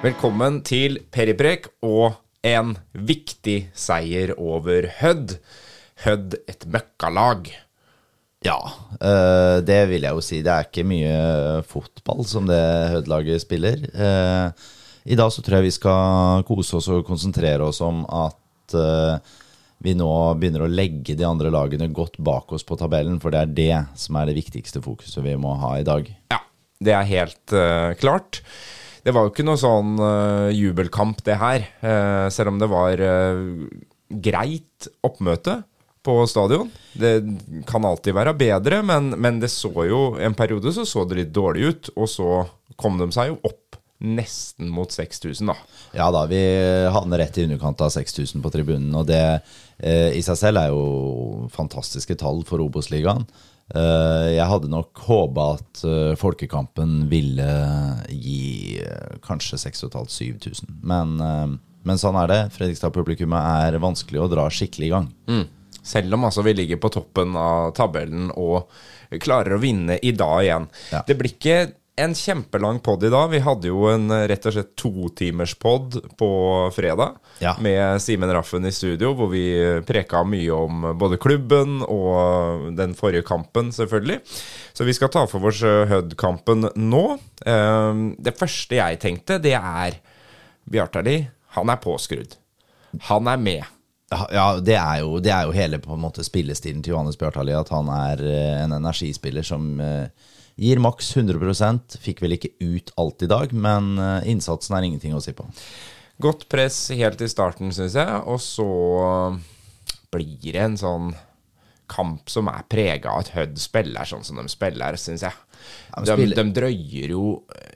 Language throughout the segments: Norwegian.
Velkommen til Periprek og en viktig seier over Hødd. Hødd et møkkalag. Ja, eh, det vil jeg jo si. Det er ikke mye fotball som det Hødd-laget spiller. Eh, I dag så tror jeg vi skal kose oss og konsentrere oss om at eh, vi nå begynner å legge de andre lagene godt bak oss på tabellen, for det er det som er det viktigste fokuset vi må ha i dag. Ja, det er helt klart. Det var jo ikke noe sånn uh, jubelkamp, det her. Uh, selv om det var greit oppmøte på stadion. Det kan alltid være bedre, men, men, det så jo En periode så så det litt dårlig ut, og så kom de seg jo opp nesten mot 6000, da. Ja da, vi havner rett i underkant av 6000 på tribunen. Og det i seg selv er jo fantastiske tall for Obos-ligaen. Eh, jeg hadde nok håpa at eh, Folkekampen ville gi eh, kanskje 6500-7000. Men, men sånn er det. Fredrikstad-publikummet er vanskelig å dra skikkelig i gang. Mm. Selv om altså vi ligger på toppen av tabellen og klarer å vinne i dag igjen. Ja. Det blir ikke en kjempelang pod i dag. Vi hadde jo en rett og slett totimerspod på fredag ja. med Simen Raffen i studio, hvor vi preka mye om både klubben og den forrige kampen, selvfølgelig. Så vi skal ta for oss Hud-kampen nå. Ehm, det første jeg tenkte, det er Bjartali. Han er påskrudd. Han er med. Ja, det er, jo, det er jo hele på en måte spillestilen til Johannes Bjartali, at han er eh, en energispiller som uh, Gir maks 100% Fikk vel ikke ut alt i dag, men eh, innsatsen er ingenting å si på. Godt press helt i starten, syns jeg. Og så blir det en sånn kamp som er prega av at Hødd spiller sånn som de spiller, syns jeg. De, de, drøyer jo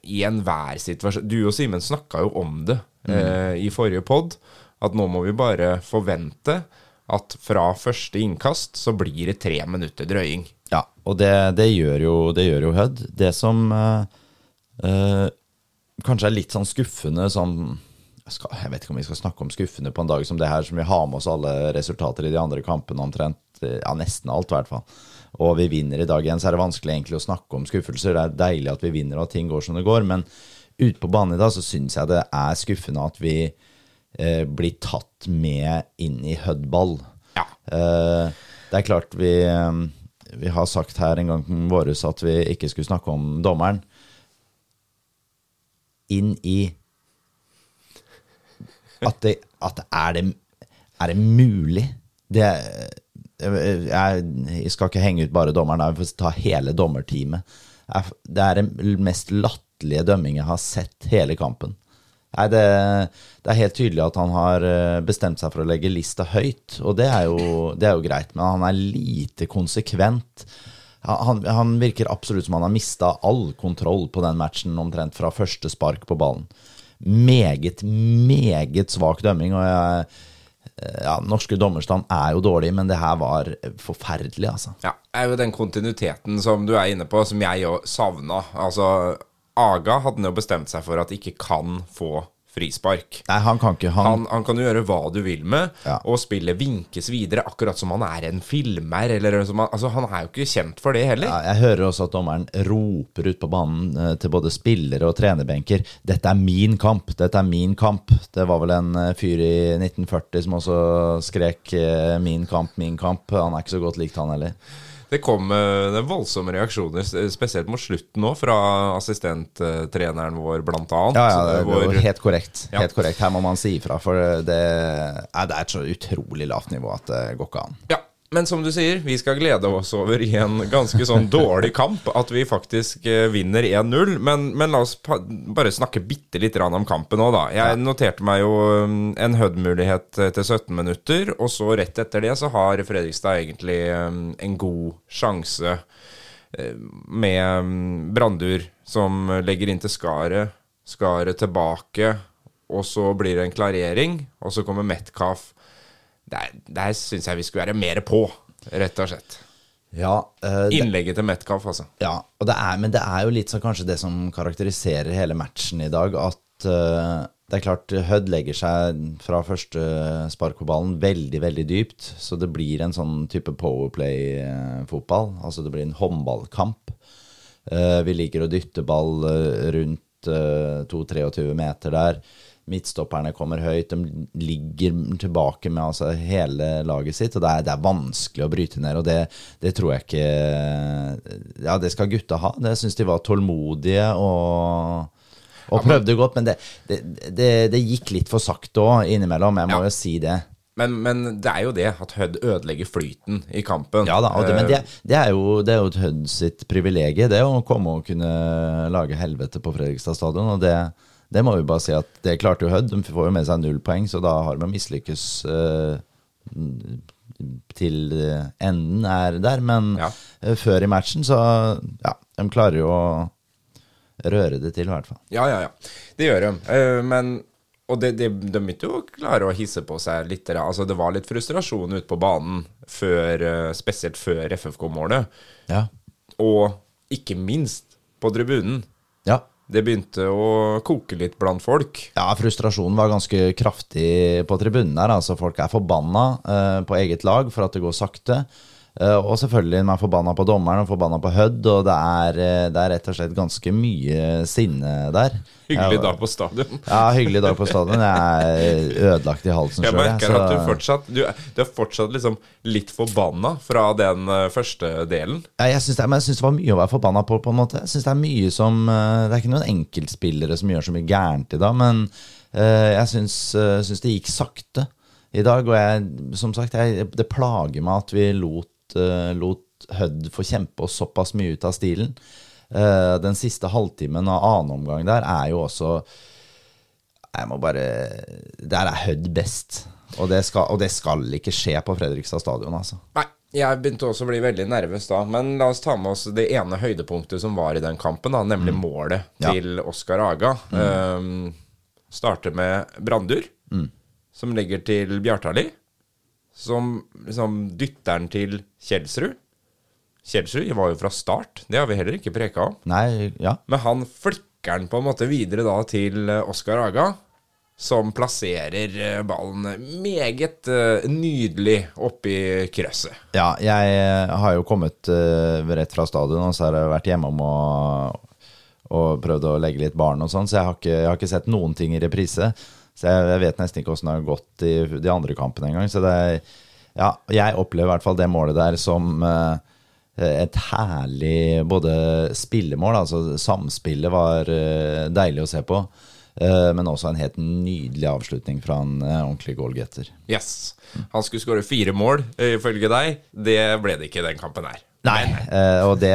i enhver situasjon Du og Simen snakka jo om det mm. eh, i forrige pod, at nå må vi bare forvente at fra første innkast så blir det tre minutter drøying. Ja, og det, det gjør jo, det gjør jo Hødd. Det som uh, uh, kanskje er litt sånn skuffende sånn jeg, skal, jeg, vet ikke om vi skal snakke om skuffende på en dag som det her, som vi har med oss alle resultater i de andre kampene omtrent. Ja, nesten alt, i hvert fall. Og vi vinner i dag igjen, så er det vanskelig egentlig å snakke om skuffelser. Det er deilig at vi vinner og at ting går som det går, men ute på banen i dag så syns jeg det er skuffende at vi eh, blir tatt med inn i Hødd-ball. Ja. Eh, det er klart vi vi har sagt her en gang våres at vi ikke skulle snakke om dommeren. Inn i At det, at er, det er det mulig? Det jeg, jeg, skal ikke henge ut bare dommeren, vi får ta hele dommerteamet. Det er den mest latterlige dømming jeg har sett hele kampen. Nei, det, det, er helt tydelig at han har eh, bestemt seg for å legge lista høyt, og det er jo, det er jo greit, men han er lite konsekvent. Han, han virker absolutt som han har mista all kontroll på den matchen omtrent fra første spark på ballen. Meget, meget svak dømming. og jeg eh, ja, Norske dommerstand er jo dårlig, men det her var forferdelig, altså. Ja, det er jo den kontinuiteten som du er inne på, som jeg jo savna. Altså, Aga hadde jo bestemt seg for at ikke kan få frispark. Nei, Han kan ikke Han, han, han kan jo gjøre hva du vil med, ja. og spillet vinkes videre, akkurat som han er en filmer. Eller som han, altså, han er jo ikke kjent for det heller. Ja, jeg hører også at dommeren roper ut på banen eh, til både spillere og trenerbenker 'Dette er min kamp! Dette er min kamp!' Det var vel en eh, fyr i 1940 som også skrek eh, 'min kamp, min kamp'. Han er ikke så godt likt, han heller. Det kom uh, voldsomme reaksjoner, spesielt mot slutten nå, fra assistenttreneren vår, blant annet. Ja, ja det, det var helt korrekt. Ja. Helt korrekt. Her må man si ifra, for det, det er et så utrolig lavt nivå at det går ikke an. Ja, men som du sier, vi skal glede oss over i en ganske sånn dårlig kamp at vi faktisk eh, vinner 1-0. Men, men, la oss bare snakke bitte litt om kampen òg, da. Jeg noterte meg jo um, en Hud-mulighet etter 17 minutter, og så rett etter det så har Fredrikstad egentlig um, en god sjanse eh, med um, Brandur som legger inn til Skaret. Skaret tilbake, og så blir det en klarering, og så kommer Metcalf der, der syns jeg vi skulle være mer på, rett og slett. Ja, uh, Innlegget til Metcalf, altså. Ja, det er, men det er jo litt sånn kanskje det som karakteriserer hele matchen i dag, at uh, det er klart Hødd legger seg fra første spark på ballen veldig, veldig dypt. Så det blir en sånn type powerplay-fotball. Altså det blir en håndballkamp. Uh, vi liker å dytte ball rundt uh, 2-23 meter der. Midtstopperne kommer høyt. De ligger tilbake med altså, hele laget sitt. Og det er, det er, vanskelig å bryte ned, og det, det, tror jeg ikke Ja, det skal gutta ha. Det syns de var tålmodige og, og prøvde godt. Men det, det, gikk litt for sakte òg innimellom, jeg må ja. jo si det. Men, men, det er jo det at Hødd ødelegger flyten i kampen. Ja da, det, men det, det, er jo, det er jo Hødd sitt privilegium, det å komme og kunne lage helvete på Fredrikstad stadion. Og det, det må vi bare si at det klarte jo Hødd. De får jo med seg null poeng, så da har de mislykkes uh, til enden er der. Men ja. uh, før i matchen, så ja, de klarer jo å røre det til, i hvert fall. Ja, ja, ja. Det gjør de. Men og det, det, de begynte jo å klare å hisse på seg litt. Altså, det var litt frustrasjon ute på banen, før, spesielt før FFK-målet. Ja. Og ikke minst på tribunen. Det begynte å koke litt blant folk. Ja, frustrasjonen var ganske kraftig på tribunen her. Altså, folk er forbanna eh, på eget lag for at det går sakte. Uh, og selvfølgelig man er forbanna på dommeren og forbanna på Hødd, og det er, eh, det er, rett og slett ganske mye sinne der. Hyggelig dag på stadion. Ja, hyggelig dag på stadion. Jeg er ødelagt i halsen sjøl. Jeg merker så... at du fortsatt du, du, er fortsatt liksom litt forbanna fra den uh, første delen. Ja, jeg syns det, men jeg synes det var mye å være forbanna på, på en måte. Jeg synes Det er mye som Det er ikke noen enkeltspillere som gjør så mye gærent i dag, men jeg syns, syns det gikk sakte i dag. Og jeg, som sagt, jeg, det plager meg at vi lot lot Hødd få kjempe oss såpass mye ut av stilen. Uh, den siste halvtimen av annen omgang der er jo også Jeg må bare Der er Hødd best. Og det, skal, og det skal ikke skje på Fredrikstad stadion, altså. Nei. Jeg begynte også å bli veldig nervøs da. Men la oss ta med oss det ene høydepunktet som var i den kampen, da, nemlig mm. målet ja. til Oskar Aga. Mm. Um, starter med Brandur, mm. som legger til Bjartali som liksom dytteren til Kjelsrud. Kjelsrud var jo fra start, det har vi heller ikke preka om. Nei, ja. Men han flikker den på en måte videre da til eh, Oskar Aga, som plasserer eh, ballen meget uh, nydelig oppi krøsset. Ja, jeg har jo kommet rett fra stadion, og så har jeg vært hjemom og, og prøvd å legge litt barn og sånn, så jeg har, ikke, jeg har ikke sett noen ting i reprise. Så jeg, jeg vet nesten ikke åssen det har gått i de andre kampene engang. Så det Ja, jeg opplever i hvert fall det målet der som uh, et herlig både spillemål, altså samspillet var uh, deilig å se på. Uh, men også en helt nydelig avslutning fra en ordentlig goalgetter. Yes. Han skulle skåre fire mål, ifølge deg. Det ble det ikke i den kampen her. Nei, uh, og det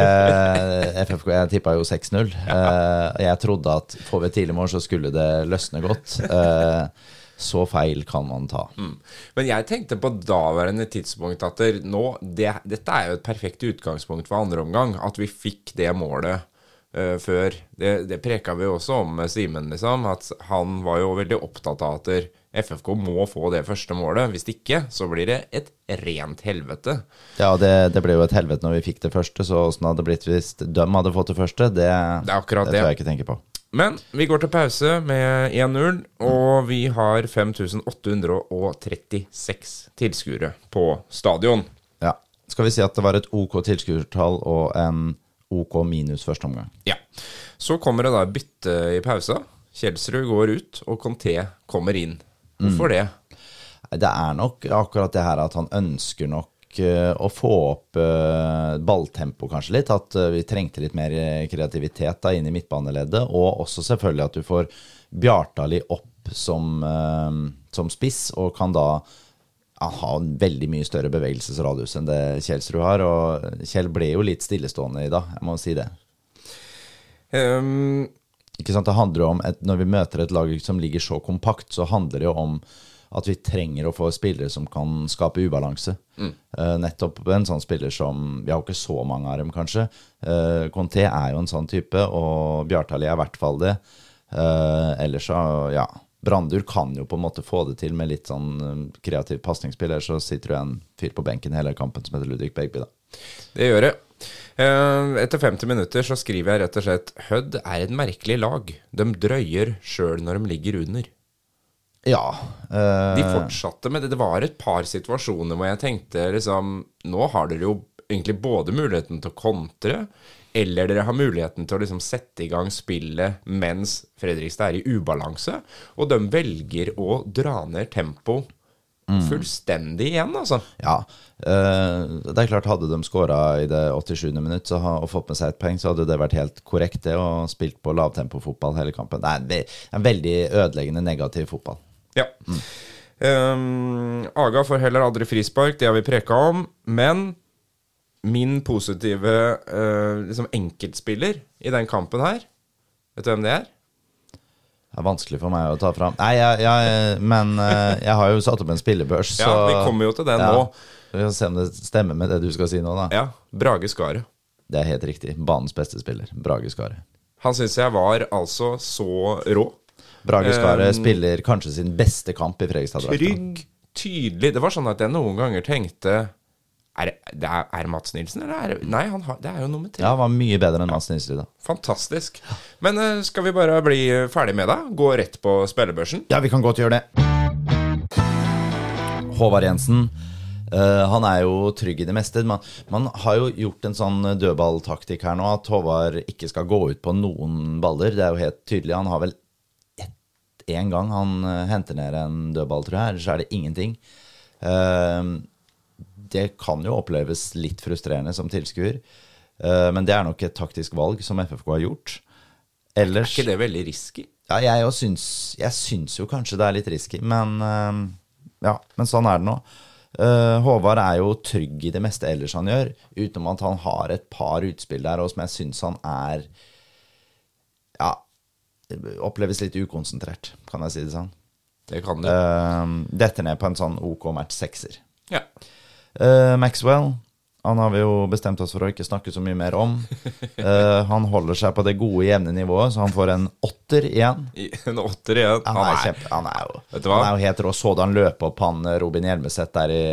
FFK Jeg tippa jo 6-0. Uh, jeg trodde at får vi et tidlig mål, så skulle det løsne godt. Uh, så feil kan man ta. Mm. Men jeg tenkte på daværende tidspunkt at nå, det, dette er jo et perfekt utgangspunkt for andre omgang. At vi fikk det målet uh, før. Det, det preka vi også om med Simen, liksom. At han var jo veldig opptatt av at FFK må få det første målet. Hvis ikke, så blir det et rent helvete. Ja, det, det ble jo et helvete når vi fikk det første, så åssen hadde det blitt hvis de hadde fått det første, det, det, det tror jeg ikke tenker på. Men vi går til pause med 1-0, og vi har 5836 tilskuere på stadion. Ja. Skal vi si at det var et OK tilskuertall og en OK minus første omgang? Ja. Så kommer det da bytte i pausa. Kjelsrud går ut, og Conté kommer inn. Hvorfor det? Det er nok akkurat det her at han ønsker nok uh, å få opp balltempoet balltempo kanskje litt. At uh, vi trengte litt mer kreativitet da inn i midtbaneleddet. Og også selvfølgelig at du får Bjartali opp som, som spiss, og kan da ha en veldig mye større bevegelsesradius enn det Kjelsrud har. Og Kjell ble jo litt stillestående i dag, jeg må si det. Um, ikke sant? Det handler jo om et, Når vi møter et lag som ligger så kompakt, så handler det jo om at vi trenger å få spillere som kan skape ubalanse. Mm. Uh, nettopp en sånn spiller som Vi har jo ikke så mange av dem, kanskje. Uh, Conté er jo en sånn type, og Bjartali er i hvert fall det. Uh, ellers så, ja Brandur kan jo på en måte få det til med litt sånn kreativ pasningsspill. Ellers så sitter det en fyr på benken hele kampen som heter Ludvig Begby, da. Det gjør det. Eh, etter 50 minutter så skriver jeg rett og slett Hødd er et merkelig lag. De drøyer sjøl når de ligger under. Ja. Øh... De fortsatte med det. Det var et par situasjoner hvor jeg tenkte liksom Nå har dere jo egentlig både muligheten til å kontre, eller dere har muligheten til å liksom sette i gang spillet mens Fredrikstad er i ubalanse, og de velger å dra ned tempo fullstendig igjen, altså. Ja. Uh, det er klart, hadde de skåra i det 87. minutt så ha- og fått med seg et poeng, så hadde det vært helt korrekt, det, og spilt på lavtempofotball hele kampen. Det er en, ve en veldig ødeleggende negativ fotball. Ja. Um, Aga får heller aldri frispark, det har vi preka om. Men min positive uh, liksom enkeltspiller i den kampen her Vet du hvem det er? Det er vanskelig for meg å ta fram. Nei, jeg, jeg, men eh, jeg har jo satt opp en spillebørs, så Ja, vi kommer jo til det Ja. nå. Vi får se om det stemmer med det du skal si nå, da. Ja, Brage Skaret. Det er helt riktig. Banens beste spiller. Brage Skaret. Han syns jeg var altså så rå. Brage Skaret Um, spiller kanskje sin beste kamp i Fredrikstad. Trygg, tydelig. Det var sånn at jeg noen ganger tenkte Er det er, er Mats Nilsen, eller er Nei, han har, det er jo nummer tre. Ja, han var mye bedre enn Mats Nilsen i dag. Fantastisk. Men eh, skal vi bare bli ferdig med det? Gå rett på spillebørsen? Ja, vi kan godt gjøre det. Håvard Jensen. eh, han er jo trygg i det meste. Man, man har jo gjort en sånn dødballtaktikk her nå, at Håvard ikke skal gå ut på noen baller. Det er jo helt tydelig. Han har vel én gang han eh, henter ned en dødball, tror jeg. Ellers er det ingenting. Eh, det kan jo oppleves litt frustrerende som tilskuer, eh, men det er nok et taktisk valg som FFK har gjort. Er ikke det veldig risky? ja, jeg, syns, jeg syns jo kanskje det er litt risky, men eh, ja, men sånn er det nå. Eh, Håvard er jo trygg i det meste ellers han gjør, utenom at han har et par utspill der og som jeg syns han er Ja, oppleves litt ukonsentrert, kan jeg si det sånn. Det kan. Uh, detter ned på en sånn OK match sekser. ja. Eh, Maxwell han har vi jo bestemt oss for å ikke snakke så mye mer om. Uh, han holder seg på det gode, jevne nivået, så han får en åtter igjen. En åtter igjen. Han er, kjempe, han er, jo, Vet du hva? han er jo helt rå. Så du han løp opp han eh, Robin Hjelmeset der i,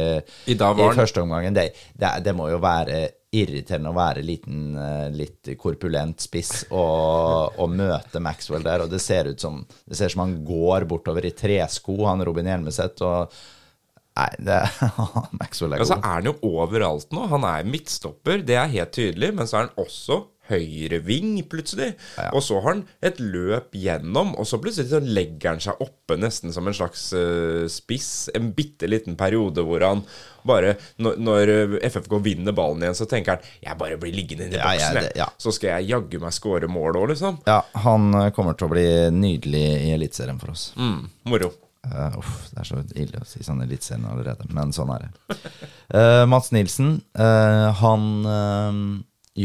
I i første omgangen? Det, det, det må jo være irriterende å være liten, litt korpulent spiss og, og møte Maxwell der. Og det ser ut som Det ser ut som han går bortover i tresko, han Robin Hjelmeset. Og Nei, det, Maxwell er Og så god. er han jo overalt nå. Han er midtstopper, det er helt tydelig. Men så er han også høyreving, plutselig. Ja. Og så har han et løp gjennom, og så plutselig så legger han seg oppe nesten som en slags uh, spiss. En bitte liten periode hvor han bare Når, når FFK vinner ballen igjen, så tenker han Jeg bare blir liggende inni Ja, ja, boksen, ja. Så skal jeg jaggu meg score mål òg, liksom. Ja, han kommer til å bli nydelig i Eliteserien for oss. Mm, moro. Eh, uff, det er så ille å si sånn Eliteserien allerede, men sånn er det. Uh, Mats Nilsen, uh, han eh,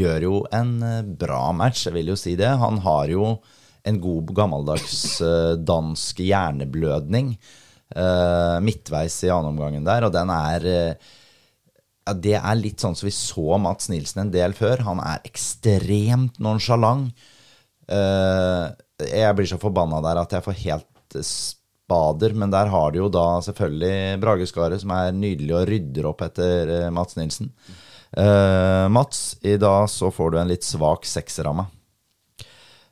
gjør jo en bra match, jeg vil jo si det. Han har jo en god gammeldags dansk hjerneblødning midtveis i annenomgangen der, og den er ja, Det er litt sånn som vi så Mats Nilsen en del før. Han er ekstremt nonsjalant. Jeg blir så forbanna der at jeg får helt spader, men der har de jo da selvfølgelig Brage Skaret, som er nydelig og rydder opp etter eh, Mats Nilsen. Uh, Mats, i dag så får du en litt svak sekser av meg.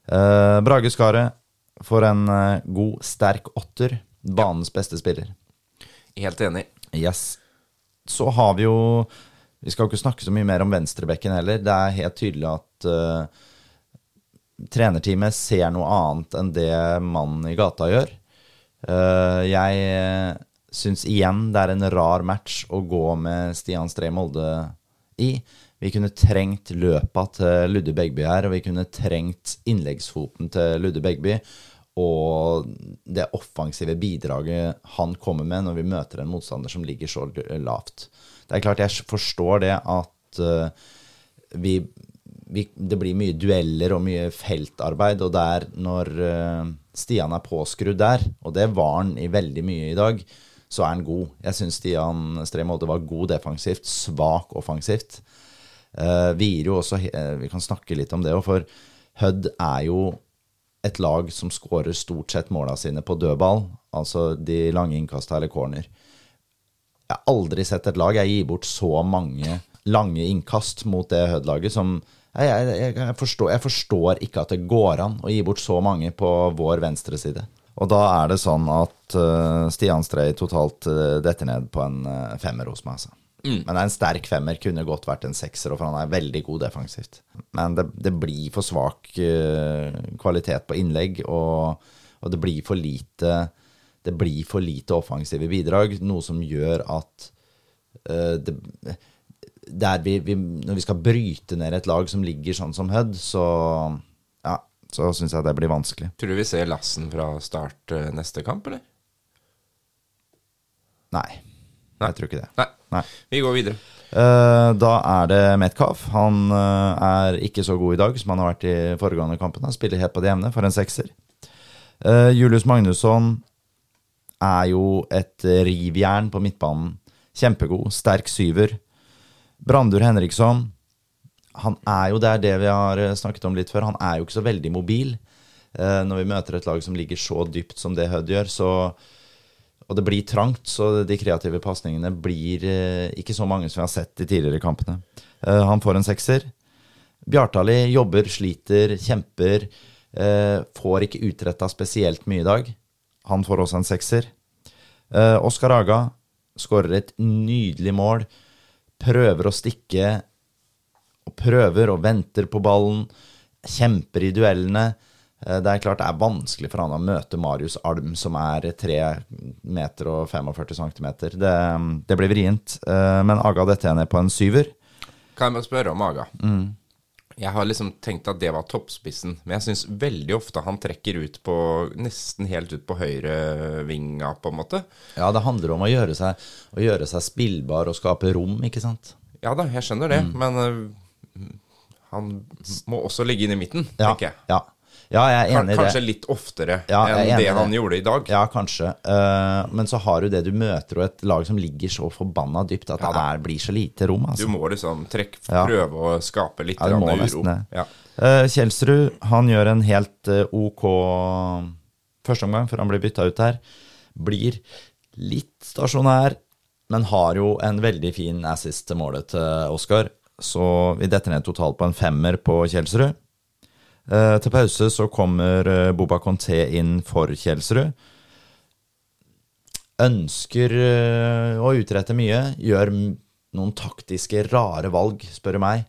Uh, Brage Skaret får en uh, god, sterk åtter. Banens beste spiller. Helt enig. Yes. Så har vi jo Vi skal jo ikke snakke så mye mer om venstrebekken heller. Det er helt tydelig at uh, trenerteamet ser noe annet enn det mannen i gata gjør. Eh, jeg syns igjen det er en rar match å gå med Stian Stree Molde i. Vi kunne trengt løpa til Ludde Begby her, og vi kunne trengt innleggsfoten til Ludde Begby. Og det offensive bidraget han kommer med når vi møter en motstander som ligger så lavt. Det er klart jeg forstår det at eh, vi, vi, det blir mye dueller og mye feltarbeid, og der når eh, Stian er påskrudd der, og det var han i veldig mye i dag, så er han god. Jeg syns Stian Stremolde var god defensivt, svak offensivt. Uh, vi også uh, Vi kan snakke litt om det òg, for Hødd er jo et lag som skårer stort sett måla sine på dødball, altså de lange innkasta eller corner. Jeg har aldri sett et lag jeg gir bort så mange lange innkast mot det Hødd-laget som jeg, jeg, jeg, forstår, jeg forstår ikke at det går an å gi bort så mange på vår venstre side. Og da er det sånn at uh, Stian Strei totalt uh, detter ned på en uh, femmer hos meg, altså. Men er en sterk femmer. Kunne godt vært en sekser, for han er veldig god defensivt. Men det, det blir for svak kvalitet på innlegg, og, og det blir for lite det blir for lite offensive bidrag, noe som gjør at det, vi, vi, Når vi skal bryte ned et lag som ligger sånn som Hødd, så ja, så syns jeg det blir vanskelig. Tror du vi ser Lassen fra start eh, neste kamp, eller? Nei, jeg tror ikke det. Nei. Nei. Vi går videre. Uh, da er det Metcalf. Han uh, er ikke så god i dag som han har vært i foregående kampen. Han spiller helt på det jevne for en sekser. Uh, Julius Magnusson er jo et rivjern på midtbanen. Kjempegod, sterk syver. Brandur Henriksson Han er jo der det vi har eh, snakket om litt før. Han er jo ikke så veldig mobil. Eh, når vi møter et lag som ligger så dypt som det Hødd gjør, så og det blir trangt, så de kreative pasningene blir eh, ikke så mange som vi har sett de tidligere kampene. Han får en sekser. Bjartali jobber, sliter, kjemper. Får ikke utretta spesielt mye i dag. Han får også en sekser. Oskar Aga skårer et nydelig mål. Prøver å stikke, og prøver og venter på ballen. Kjemper i duellene. Eh, Det er klart det er vanskelig for han å møte Marius Alm, som er 3 meter og 45 centimeter. Det, det blir vrient. Eh, Men Aga detter jeg ned på en syver. Kan jeg bare spørre om Aga? Mm. Jeg har liksom tenkt at det var toppspissen, men jeg syns veldig ofte han trekker ut på nesten helt ut på høyrevinga, på en måte. Ja, det handler om å gjøre seg, å gjøre seg spillbar og skape rom, ikke sant? Ja da, jeg skjønner det, Mm. men uh, han må også ligge inn i midten, Ja, tenker jeg. ja. Ja jeg er enig i det. Kanskje litt oftere Ja, enn det han gjorde i dag. Ja, kanskje. Uh, Men så har du det du møter, og et lag som ligger så forbanna dypt at Ja det er, blir så lite rom. Du Altså. må liksom trekke, Ja. prøve å skape litt Ja, du nesten uro. det. Ja. Uh, Kjelsrud han gjør en helt uh, ok førsteomgang før han blir bytta ut der. Blir litt stasjonær, men har jo en veldig fin assist til målet til Oskar. Så vi detter ned totalt på en femmer på Kjelsrud. Eh, til pause så kommer eh, Boba Conté inn for Kjelsrud. Ønsker eh, å utrette mye, gjør noen taktiske, rare valg, spør du meg.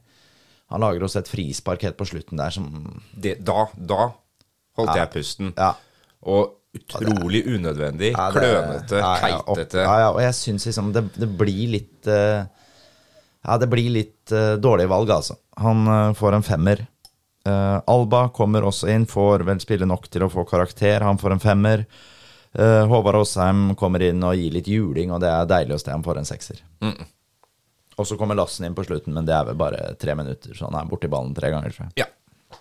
Han lager oss et frispark helt på slutten der som Det, da, da holdt jeg pusten. Ja. Og utrolig unødvendig, Ja, det- klønete, ja, ja, keitete. Ja, ja, og jeg syns liksom det, det blir litt eh, Ja, det blir litt uh, dårlig valg, altså. Han uh, får en femmer. Eh, Alba kommer også inn, får vel spille nok til å få karakter. Han får en femmer. Uh, Håvard Aasheim kommer inn og gir litt juling, og det er deilig å se. Han får en sekser. Og så kommer Lassen inn på slutten, men det er vel bare tre minutter, så han er borti ballen tre ganger, tror jeg. Ja.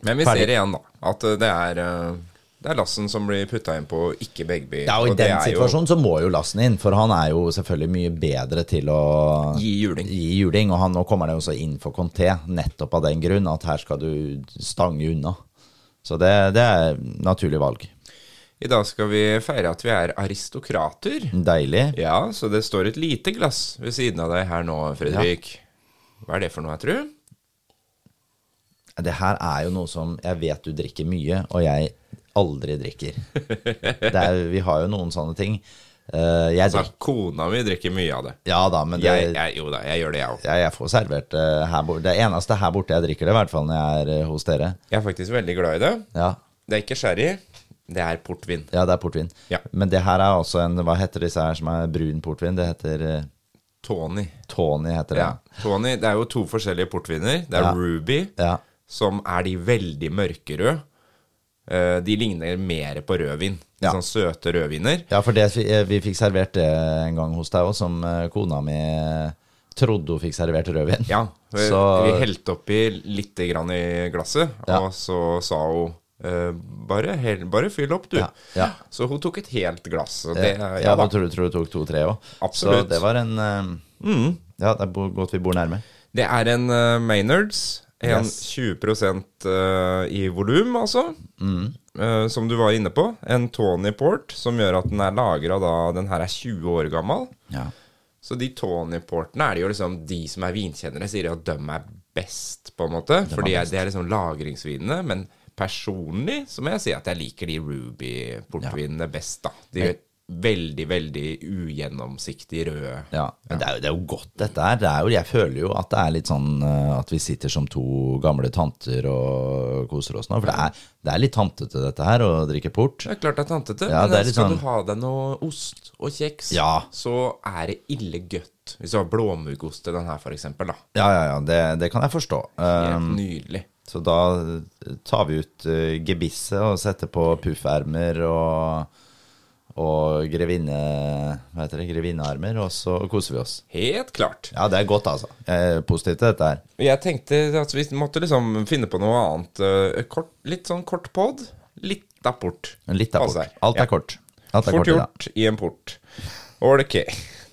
Men vi Ferdig. ser igjen, da, at uh, det er uh, Det er Lassen som blir putta inn på, ikke Begby. Ja, og i og den er jo- situasjonen så må jo Lassen inn, for han er jo selvfølgelig mye bedre til å Gi juling. Gi juling, og han, nå kommer det jo også inn for Conté, nettopp av den grunn at her skal du stange unna. Så det, det er naturlig valg. I dag skal vi feire at vi er aristokrater. Deilig. Ja, så det står et lite glass ved siden av deg her nå, Fredrik. Hva er det for noe, jeg tror? Det her er jo noe som jeg vet du drikker mye, og jeg aldri drikker. Det er, vi har jo noen sånne ting. Uh, jeg Så drikker kona mi drikker mye av det. Ja da, men det, Jeg, jeg, jo da, jeg gjør det, jeg òg. jeg, jeg får servert uh, her borte. Det eneste her borte jeg drikker det, i hvert fall når jeg er eh, hos dere. Jeg er faktisk veldig glad i det. Ja, Det er ikke sherry, det er portvin. ja det er portvin. Ja. Men det her er også en Hva heter disse her som er brun portvin? Det heter uh, Tony. Tony, heter det. Ja. Tony, det er jo to forskjellige portviner. Det er Ja. Ruby, som er de veldig mørkerøde. Eh, De ligner mer på rødvin. Ja. Sånn søte rødviner. Ja, for det, eh, vi fikk servert det en gang hos deg òg, som eh, kona mi trodde hun fikk servert rødvin. Ja, vi, Så vi helte oppi litt grann i glasset, Ja. og så sa hun Uh, bare, hel, bare fyll opp, du. Ja, ja. Så hun tok et helt glass. Det, ja, ja, da. tror du tror du tok to-tre òg. Så det var en eh, Ja, det er godt vi bor nærme. det er en uh, Maynards. En Yes. 20 eh, i volum, altså. Mm. Eh, som du var inne på. En Tony Port, som gjør at den er lagra da Den her er 20 år gammel. Ja. Så de Tony-portene er det jo liksom De som er vinkjennere, sier at de er best, på en måte. Fordi det er liksom lagringsvinene. Men personlig så må jeg si at jeg liker de Ruby-portvinene best, da. De veldig, veldig ugjennomsiktig røde. Ja, men det er, jo, det er jo godt dette her. Det jo, jeg føler jo at det er litt sånn eh, at vi sitter som to gamle tanter og koser oss nå. For det er, det er litt tantete dette her, å drikke port. Det er klart det er tantete, Ja, men er skal sånn- du ha deg noe ost og kjeks, Ja. så er det ille gøtt. Hvis du har blåmuggost til den her, eksempel. Ja, ja, ja, det, det kan jeg forstå. Helt Um, nydelig. så da tar vi ut uh, gebisset og setter på puffermer og, og grevinne... Hva heter det? Grevinnearmer, og så koser vi oss. Helt klart. Ja, det er godt, altså. Jeg er positiv til dette her. Jeg tenkte at vi måtte liksom finne på noe annet. eh, Kort, litt sånn kort pod. Litt av port. Litt av Passer. port. Alt Ja. er kort. Alt er Fort kort gjort i en port. Ok.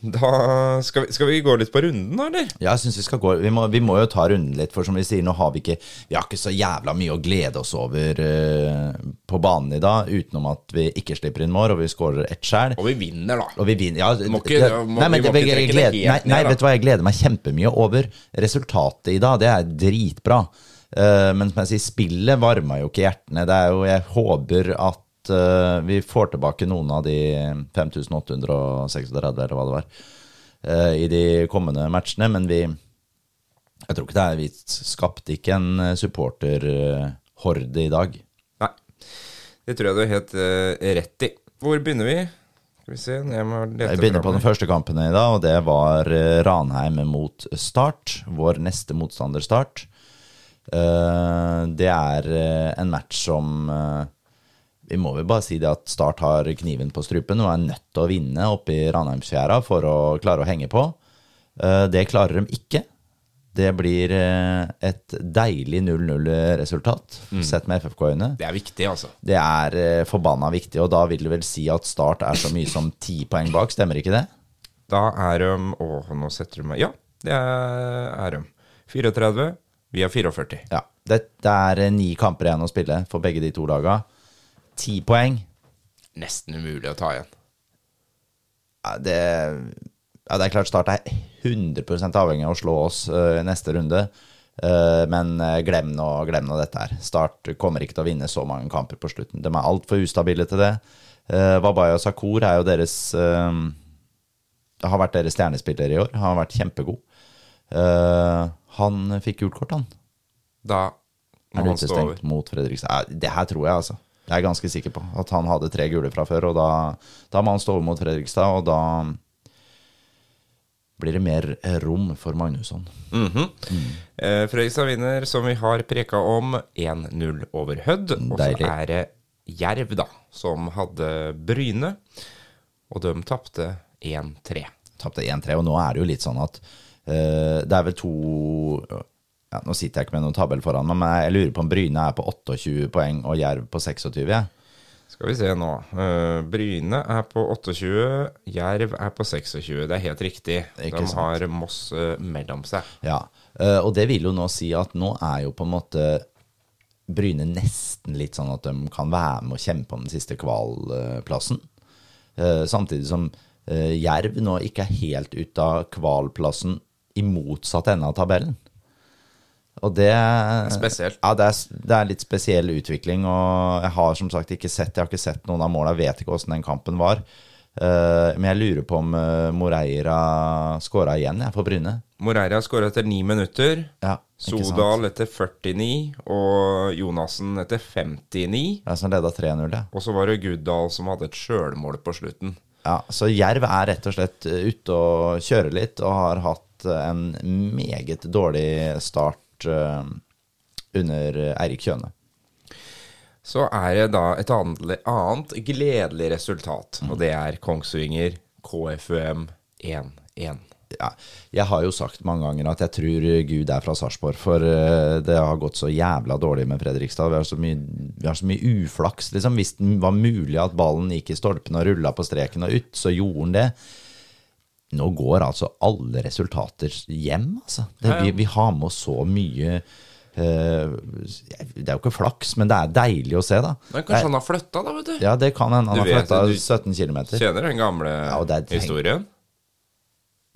Da skal vi, skal vi gå litt på runden, eller? Ja, jeg synes vi skal gå vi må, vi må jo ta runden litt, for som vi sier, nå har vi ikke Vi har ikke så jævla mye å glede oss over uh, på banen i dag, utenom at vi ikke slipper inn mål, og vi skårer ett sjæl. Og vi vinner, da. Og vi vinner ja, Må ikke- må- nei, men vi må ikke trekke trekke det helt nei, nei, da. vet du hva, jeg gleder meg kjempemye over resultatet i dag. Det er dritbra. Uh, men som jeg sier, spillet varma jo ikke hjertene. Det er jo, jeg håper at eh, vi får tilbake noen av de 5836, eller hva det var, uh, i de kommende matchene. Men vi Jeg tror ikke det er Vi skapte ikke en supporterhorde i dag. Nei. Det tror jeg du har helt uh, rett i. Hvor begynner vi? Skal vi se Jeg må lete Jeg begynner på den første kampen i dag, og det var eh, Ranheim mot Start. Vår neste motstander Start. Uh, Det er uh, en match som eh, Vi må vel bare si det at Start har kniven på strupen og er nødt til å vinne oppe i Ranheimsfjæra for å klare å henge på. Eh, Det klarer de ikke. Det blir eh, et deilig 0-0-resultat, sett med FFK-øyne. Det er viktig, altså. Det er eh, forbanna viktig, og da vil det vel si at Start er så mye som ti poeng bak, stemmer ikke det? Da er de Å, nå setter du meg Ja, det er de. 34. Vi har 44. Ja. Det, det er ni kamper igjen å spille for begge de to laga. Ti poeng. Nesten umulig å ta igjen. Ja, det, ja, det er klart Start er 100 avhengig av å slå oss uh, neste runde. Eh, men eh, glem nå, glem nå dette her. Start kommer ikke til å vinne så mange kamper på slutten. De er altfor ustabile til det. Uh, Wabaya Sakur er jo deres uh, Har vært deres stjernespiller i år. Han har vært kjempegod. Uh, han fikk gult kort, han. Da Er må han stå over. utestengt mot Fredrikstad? Det her tror jeg, altså. Jeg er ganske sikker på at han hadde tre gule fra før, og da, da må han stå mot Fredrikstad, og da blir det mer rom for Magnusson. Mhm. Eh, Fredrikstad vinner, som vi har preka om, 1-0 over Hødd. Og så er det Jerv, da, som hadde Bryne. Og de tapte 1-3. Tapte 1-3, og nå er det jo litt sånn at eh, det er vel to ja, Nå sitter jeg ikke med noen tabell foran meg, men jeg lurer på om Bryne er på 28 poeng og Jerv på 26. Ja. Skal vi se nå. Eh, Bryne er på 28, Jerv er på 26. Det er helt riktig. Ikke De sant. har Moss eh, mellom seg. Ja, eh, og det vil jo nå si at nå er jo på en måte Bryne nesten litt sånn at de kan være med og kjempe om den siste kvalplassen. Samtidig som Jerv nå ikke er helt ute av kvalplassen i motsatt ende av tabellen. Og det Spesielt. Ja, det er, det er litt spesiell utvikling, og jeg har som sagt ikke sett Jeg har ikke sett noen av måla, vet ikke åssen den kampen var. Uh, men jeg lurer på om uh, Moreira skåra igjen jeg, for Bryne. Moreira skåra etter ni minutter. Ja, ikke sant? Sodal etter 49, og Jonassen etter 59. Ja, som leda 3-0, ja. Og så var det Guddal som hadde et sjølmål på slutten. ja. Så Jerv er rett og slett eh, ute og kjører litt, og har hatt en meget dårlig start eh, under Eirik Kjøne. Så er det da et annet, annet gledelig resultat, og det er Kongsvinger KFUM 1-1. Ja, jeg har jo sagt mange ganger at jeg tror Gud er fra Sarpsborg, for eh, det har gått så jævla dårlig med Fredrikstad. Vi har så mye, vi har så mye uflaks. Liksom. Hvis det var mulig at ballen gikk i stolpen og rulla på streken og ut, så gjorde den det. Nå går altså alle resultater hjem, altså. Det, vi, vi har med oss så mye uh, Det er jo ikke flaks, men det er deilig å se, da. Men kanskje han har flytta, da, vet du? Ja, det kan hende. Han Du har vet, flytta du- 17 km. Kjenner den gamle Ja, det er historien?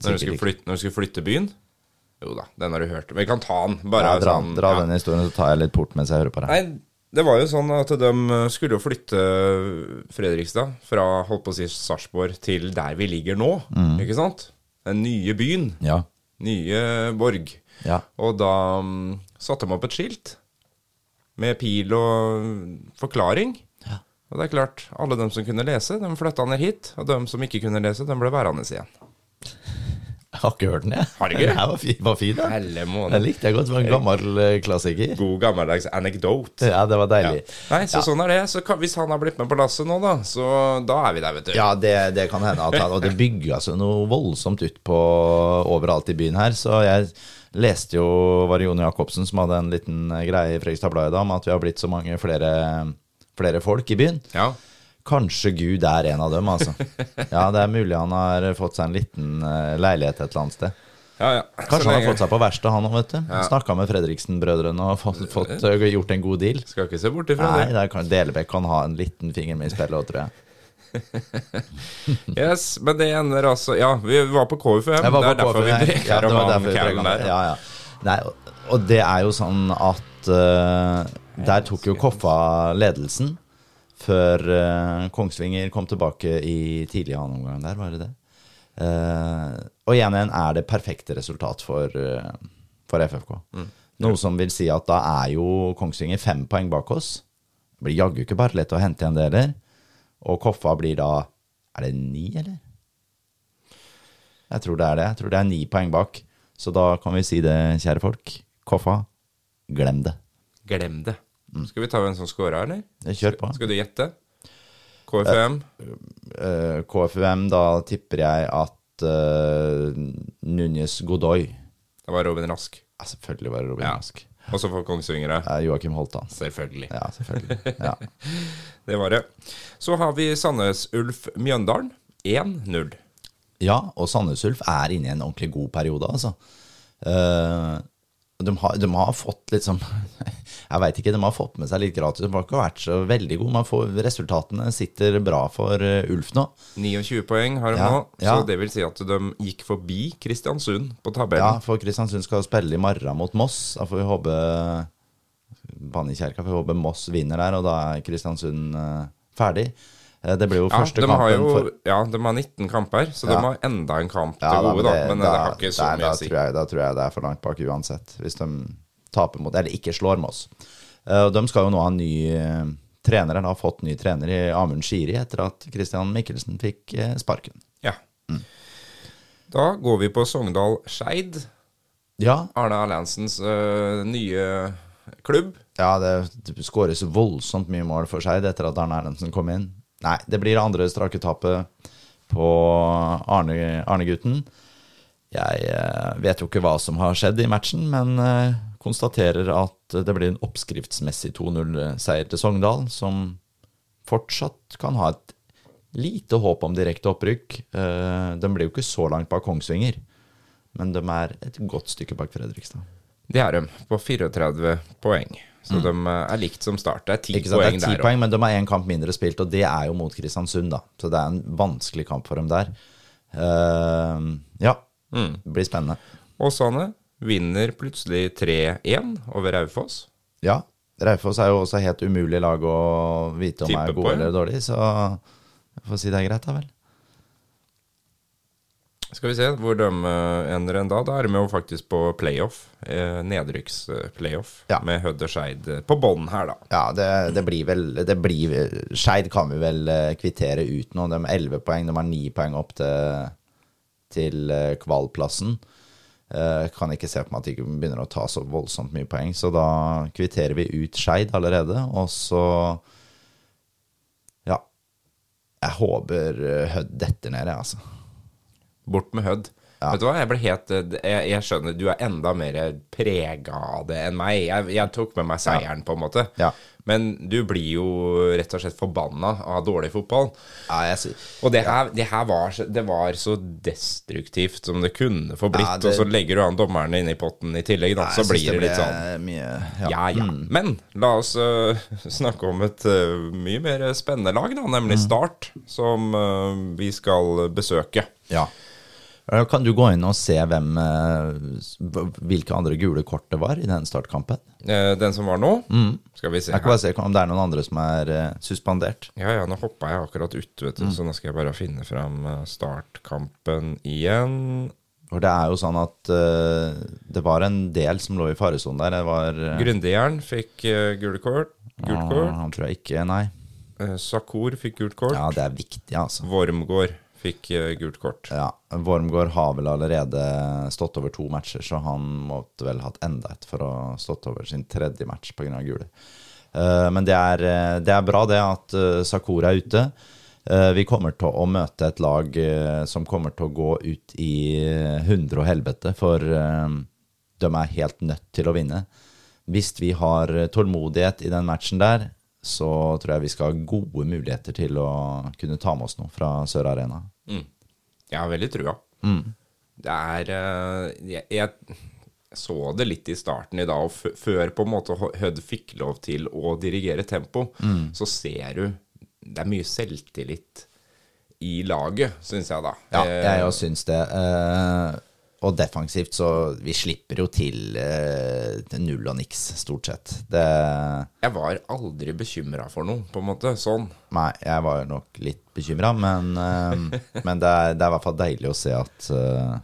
Når du, flytte, når du skulle flytte byen? Jo da, den har du hørt. Men vi kan ta den. Bare Ja, dra, sånn dra ja. den historien, så tar jeg litt port mens jeg hører på deg. Nei, det var jo sånn at de skulle jo flytte Fredrikstad fra holdt på å si Sarpsborg til der vi ligger nå, ikke sant? Den nye byen. Ja. Nye Borg. Ja. Og da um, satte de opp et skilt med pil og forklaring. Ja. Og det er klart, alle de som kunne lese, de flytta ned hit. Og de som ikke kunne lese, de ble værende igjen. Har ikke hørt den, jeg. Har du ikke? Den var fin, var fin da. Helle Den likte jeg godt. Det var en gammel eh, klassiker. God gammeldags anekdote. Ja, det var Ja. deilig. Nei, så Ja. sånn er det. Så kan, hvis han har blitt med på lasset nå, da, så da er vi der, vet du. Ja, det, det kan hende. at han, Og det bygger altså noe voldsomt ut på overalt i byen her. Så jeg leste jo var det Jon Jacobsen som hadde en liten eh, greie i Fredrikstad Blad i dag om at vi har blitt så mange flere, flere folk i byen. Ja. Kanskje Gud er en av dem, altså. Ja, det er mulig han har fått seg en liten eh, leilighet et eller annet sted. ja, ja. Kanskje han har fått seg på verkstedet, han òg, vet du. Ja. Snakka med Fredriksen-brødrene og fått, fått eh, gjort en god deal. Skal ikke se bort ifra det. Nei, kan, Delebekk kan ha en liten finger med i spillet òg, tror jeg. Yes, men det ender altså Ja, vi var på. Jeg var det er på derfor vi breker om han om der. Ja, ja. Nei, og, og det er jo sånn at uh, der tok jo Koffa ledelsen før uh, Kongsvinger kom tilbake i tidlig annen omgang der, var det det? Uh, og 1-1 er det perfekte resultat for, uh, for FFK. Mm. Noe som vil si at da er jo Kongsvinger fem poeng bak oss. Det blir jaggu ikke bare lett å hente igjen det heller. Og Koffa blir da Er det ni, eller? Jeg tror det er det. Jeg tror det er ni poeng bak. Så da kan vi si det, kjære folk. Koffa, glem det. Glem det. Skal vi ta hvem som scora, eller? Kjør på. Skal du gjette? KFUM? Uh, KFUM, da tipper jeg at uh, Núñez Godoy Det var Robin Rask. ja, Selvfølgelig var det Robin Ja. Rask. Og så for Kongsvingere. Uh, Joakim Holtan. Selvfølgelig. Ja, selvfølgelig. Ja. Det var det. Så har vi Sandnes Ulf Mjøndalen. 1-0. ja, og Sandnes Ulf er inne i en ordentlig god periode, altså. Eh, de, har, de har fått litt sånn Jeg veit ikke, de har fått med seg litt gratis. De har ikke vært så veldig gode. Man får, resultatene sitter bra for eh, Ulf nå. 29 poeng har de Ja, nå, ja. så det vil si at de gikk forbi Kristiansund på tabellen. Ja, for Kristiansund skal spille i morgen mot Moss. Da får vi håpe Bannekjerka får håpe Moss vinner der, og da er Kristiansund eh, ferdig. Eh, det blir jo Ja, første kampen jo for ja, de har 19 kamper, så Ja. de har enda en kamp til Ja, gode, da. Men Men det har ikke så mye å si. Da tror jeg det er for langt bak uansett, hvis de taper mot Eller ikke slår med oss. og de skal jo nå ha ny eh, trener, eller har fått ny trener i Amund Shiri etter at Christian Mikkelsen fikk eh, sparken. Ja. Mm. Da går vi på Sogndal Skeid. Ja, Arne Erlandsens uh, nye klubb. Ja, det, skåres voldsomt mye mål for Skeid etter at Arne Erlendsen kom inn. Nei, det blir andre strake tapet på Arne- Arne-gutten. jeg eh, vet jo ikke hva som har skjedd i matchen, men eh, konstaterer at det blir en oppskriftsmessig 2-0-seier til Sogndal, som fortsatt kan ha et lite håp om direkte opprykk. Eh, de blir jo ikke så langt bak Kongsvinger, men de er et godt stykke bak Fredrikstad. Det er de, på 34 poeng. Så de øh, er likt som start. Det er 10 Mm. Sant, poeng er ti der poeng, men de har én kamp mindre spilt, og det er jo mot Kristiansund, da. Så det er en vanskelig kamp for dem der. Uh, ja, Mm. det blir spennende. Åsane vinner plutselig 3-1 over Raufoss. Ja, Raufoss er jo også helt umulig lag å vite om Tippe er gode eller dårlige, så jeg får si det er greit, da vel. Skal vi se hvor de øh, ender en da. Da er de jo faktisk på playoff. Eh, Nedrykksplayoff Ja. med Hødd og Skeid på bånn her, da. Ja, det, det blir vel det blir, Skeid kan vi vel eh, kvittere ut nå. De har 11 poeng, de har 9 poeng opp til, til eh, kvalplassen. Eh, kan ikke se på meg at de begynner å ta så voldsomt mye poeng, så da kvitterer vi ut Skeid allerede. Og så Ja. Jeg håper eh, Hødd detter ned, jeg, altså. Bort med Hødd. Ja. Vet du hva, jeg ble helt eh, jeg, jeg skjønner, du er enda mer prega av det enn meg. Jeg, jeg tok med meg seieren, på en måte. Ja. Men du blir jo rett og slett forbanna av dårlig fotball. Ja, jeg, Og det her, det her var, det var så destruktivt som det kunne få blitt. Ja, det- Og så legger du an dommerne inn i potten i tillegg, da. så blir det litt sånn mye ja, ja. Mm. Men la oss uh, snakke om et uh, mye mer spennende lag, da, nemlig Mm. Start, som uh, vi skal besøke. Ja. Kan du gå inn og se hvem, eh, hvilke andre gule kort det var i den startkampen? Eh, Den som var nå, skal vi se Jeg kan bare se om det er noen andre som er eh, suspendert. Ja, ja, nå hoppa jeg akkurat ut, vet du, så nå skal jeg bare finne fram startkampen igjen. For det er jo sånn at uh, det var en del som lå i faresonen der. Det var uh, Grundejern fikk uh, gule kort. Gult kort. Han tror jeg ikke, nei. Uh, Sakur fikk gult kort. Ja, det er viktig, altså. Wormgård fikk uh, gult kort. Ja, Wormgård har vel allerede stått over to matcher, så han måtte vel hatt enda et for å ha stått over sin tredje match pga. gule. Uh, men det er, eh, det er bra det at uh, Sakura er ute. Vi kommer til å møte et lag som kommer til å gå ut i hundre og helvete, for de er helt nødt til å vinne. Hvis vi har tålmodighet i den matchen der, så tror jeg vi skal ha gode muligheter til å kunne ta med oss noe fra Sør Arena. Jeg har veldig trua. Det er eh, jeg, jeg så det litt i starten i dag, og før på en måte Hødd fikk lov til å dirigere tempo, så ser du det er mye selvtillit i laget, syns jeg, da. Ja, Eh, jeg òg syns det. Eh, og defensivt, så vi slipper jo til eh, til null og niks, stort sett. Det Jeg var aldri bekymra for noe, på en måte. Sånn. Nei, jeg var nok litt bekymra, men, eh, men det, er, det er i hvert fall deilig å se at eh,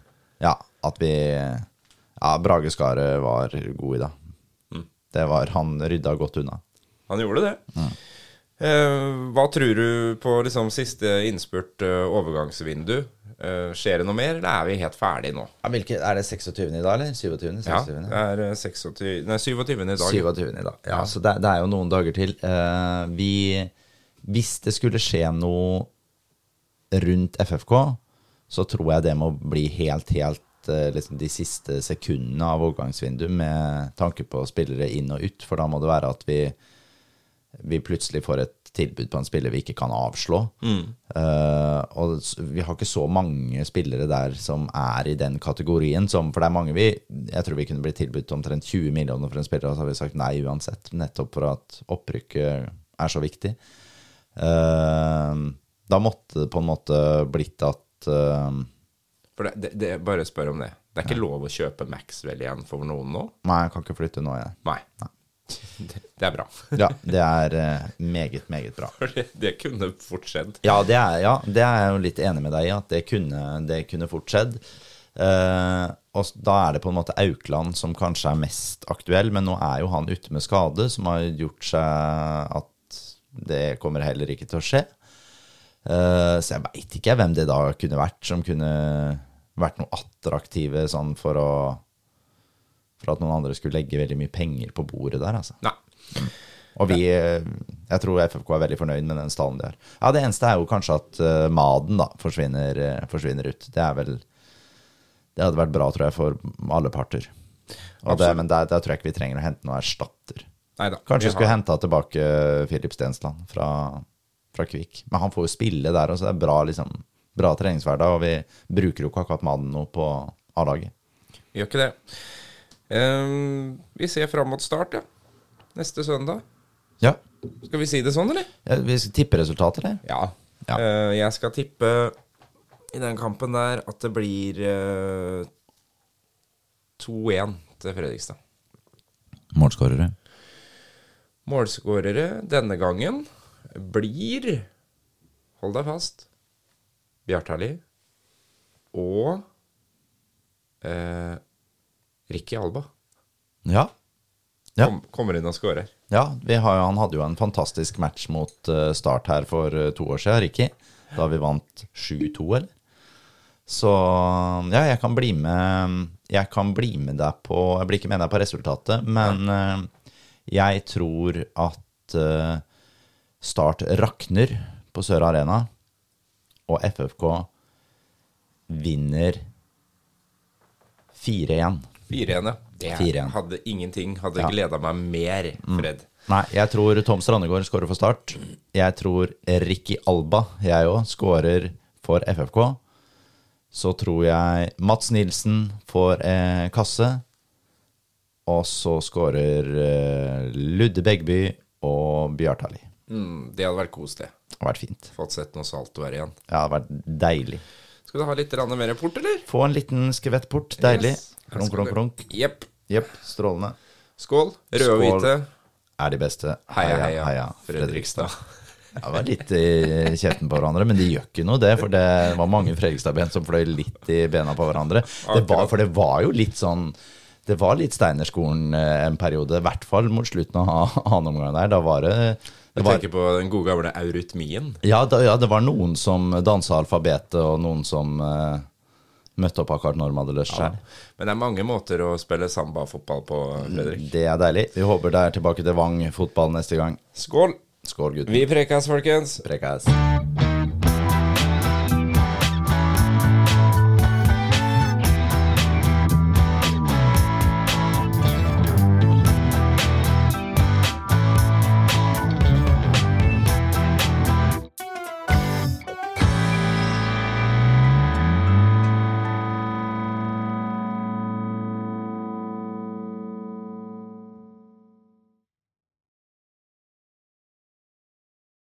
Ja, at vi Ja, Brage Skaret var god i dag. Det var Han rydda godt unna. Han gjorde det. Eh, hva tror du på liksom siste innspurt overgangsvindu? Eh, skjer det noe mer, eller er vi helt ferdige nå? Ja, hvilke, er det 26. i dag, eller? 27.? Ja, det er eh, 26, nei, 27. i dag. 27. i dag. Ja, så det, det er jo noen dager til. Eh, vi Hvis det skulle skje noe rundt FFK, så tror jeg det må bli helt, helt eh, liksom de siste sekundene av overgangsvinduet med tanke på spillere inn og ut, for da må det være at vi, vi plutselig får et tilbud på en spiller vi ikke kan avslå. Eh, og vi har ikke så mange spillere der som er i den kategorien, som, for det er mange vi Jeg tror vi kunne blitt tilbudt omtrent 20 millioner for en spiller, og så har vi sagt nei uansett, nettopp for at opprykket er så viktig. Uh, da måtte det på en måte blitt at uh, For det, det, bare spør om det. Det er ikke lov å kjøpe Maxwell igjen for noen nå? Nei, jeg kan ikke flytte nå, jeg. Nei. Det, det er bra. Ja, det er eh, meget, meget bra. For det, det kunne fort skjedd. Ja, det er, ja, det er jeg jo litt enig med deg i, at det kunne, det kunne fort skjedd. Eh, og da er det på en måte Aukland som kanskje er mest aktuell, men nå er jo han ute med skade, som har gjort seg at det kommer heller ikke til å skje. Eh, så jeg veit ikke hvem det da kunne vært, som kunne vært noe attraktive sånn for å For at noen andre skulle legge veldig mye penger på bordet der, altså. Nei. Og vi, jeg tror FFK er veldig fornøyd med den stallen de har. Ja, Det eneste er jo kanskje at uh, Maden da forsvinner, uh, forsvinner ut. Det er vel Det hadde vært bra, tror jeg, for alle parter. Og det, men der, der tror jeg ikke vi trenger å hente noen erstatter. Neida. Kanskje Vi skulle har- henta tilbake Filip Stensland fra, fra Kvik. Men han får jo spille der også. Det er bra, liksom, bra treningshverdag, og vi bruker jo ikke akkurat Maden noe på A-laget. Vi gjør ikke det. Ehm, vi ser fram mot start, ja. Neste søndag. Ja. Skal vi si det sånn, eller? Ja, Vi skal tippe resultater, eller? Ja. Ja. Eh, jeg skal tippe i den kampen der at det blir eh, 2-1 til Fredrikstad. Målskårere. Målskårere denne gangen blir Hold deg fast. Bjartali og eh, Ricky Alba Ja. Ja. kom, kommer inn og scorer. Ja, vi har, han hadde jo en fantastisk match mot eh, Start her for eh, to år siden, Ricky. Da vi vant 7-2, eller? Så ja, jeg kan bli med Jeg kan bli med deg på Jeg blir ikke med deg på resultatet, men uh, jeg tror at uh, Start rakner på Sør Arena, og FFK vinner 4-1. 4-1, ja. Det 4-1. hadde ingenting Hadde Ja. gleda meg mer, Fred. Nei, jeg tror Tom Strandegård skårer for Start. Jeg tror Ricky Alba, jeg òg, skårer for FFK. Så tror jeg Mats Nilsen får eh, kasse. Og så skårer eh, Ludde Begby og Mm, det hadde vært koselig. det. Har vært fint. Fått sett noe salto her igjen. Det hadde vært deilig. Skal du ha litt mer port, eller? Få en liten skvett port. Deilig. Yes. Klonk, klonk, klonk. Jepp. Jepp, strålende. Skål. Røde og hvite. Er de beste. Heia, heia, heia. Fredrikstad. Ja, det var litt i kjeften på hverandre, men de gjør ikke noe, det. For det var mange Fredrikstad-ben som fløy litt i bena på hverandre. Det var, for det var jo litt sånn Det var litt Steinerskolen eh, en periode, i hvert fall mot slutten av annen omgang der. Da var det, det Jeg tenker på den gode gamle eurytmien. ja, da, ja, det var noen som dansa alfabetet, og noen som eh, møtte opp akkurat når de hadde lyst Ja. Men det er mange måter å spille samba-fotball på, Fredrik. Det er deilig. Vi håper det er tilbake til Vang fotball neste gang. Skål. Skål, gutten. Vi prekas, folkens. Prekas.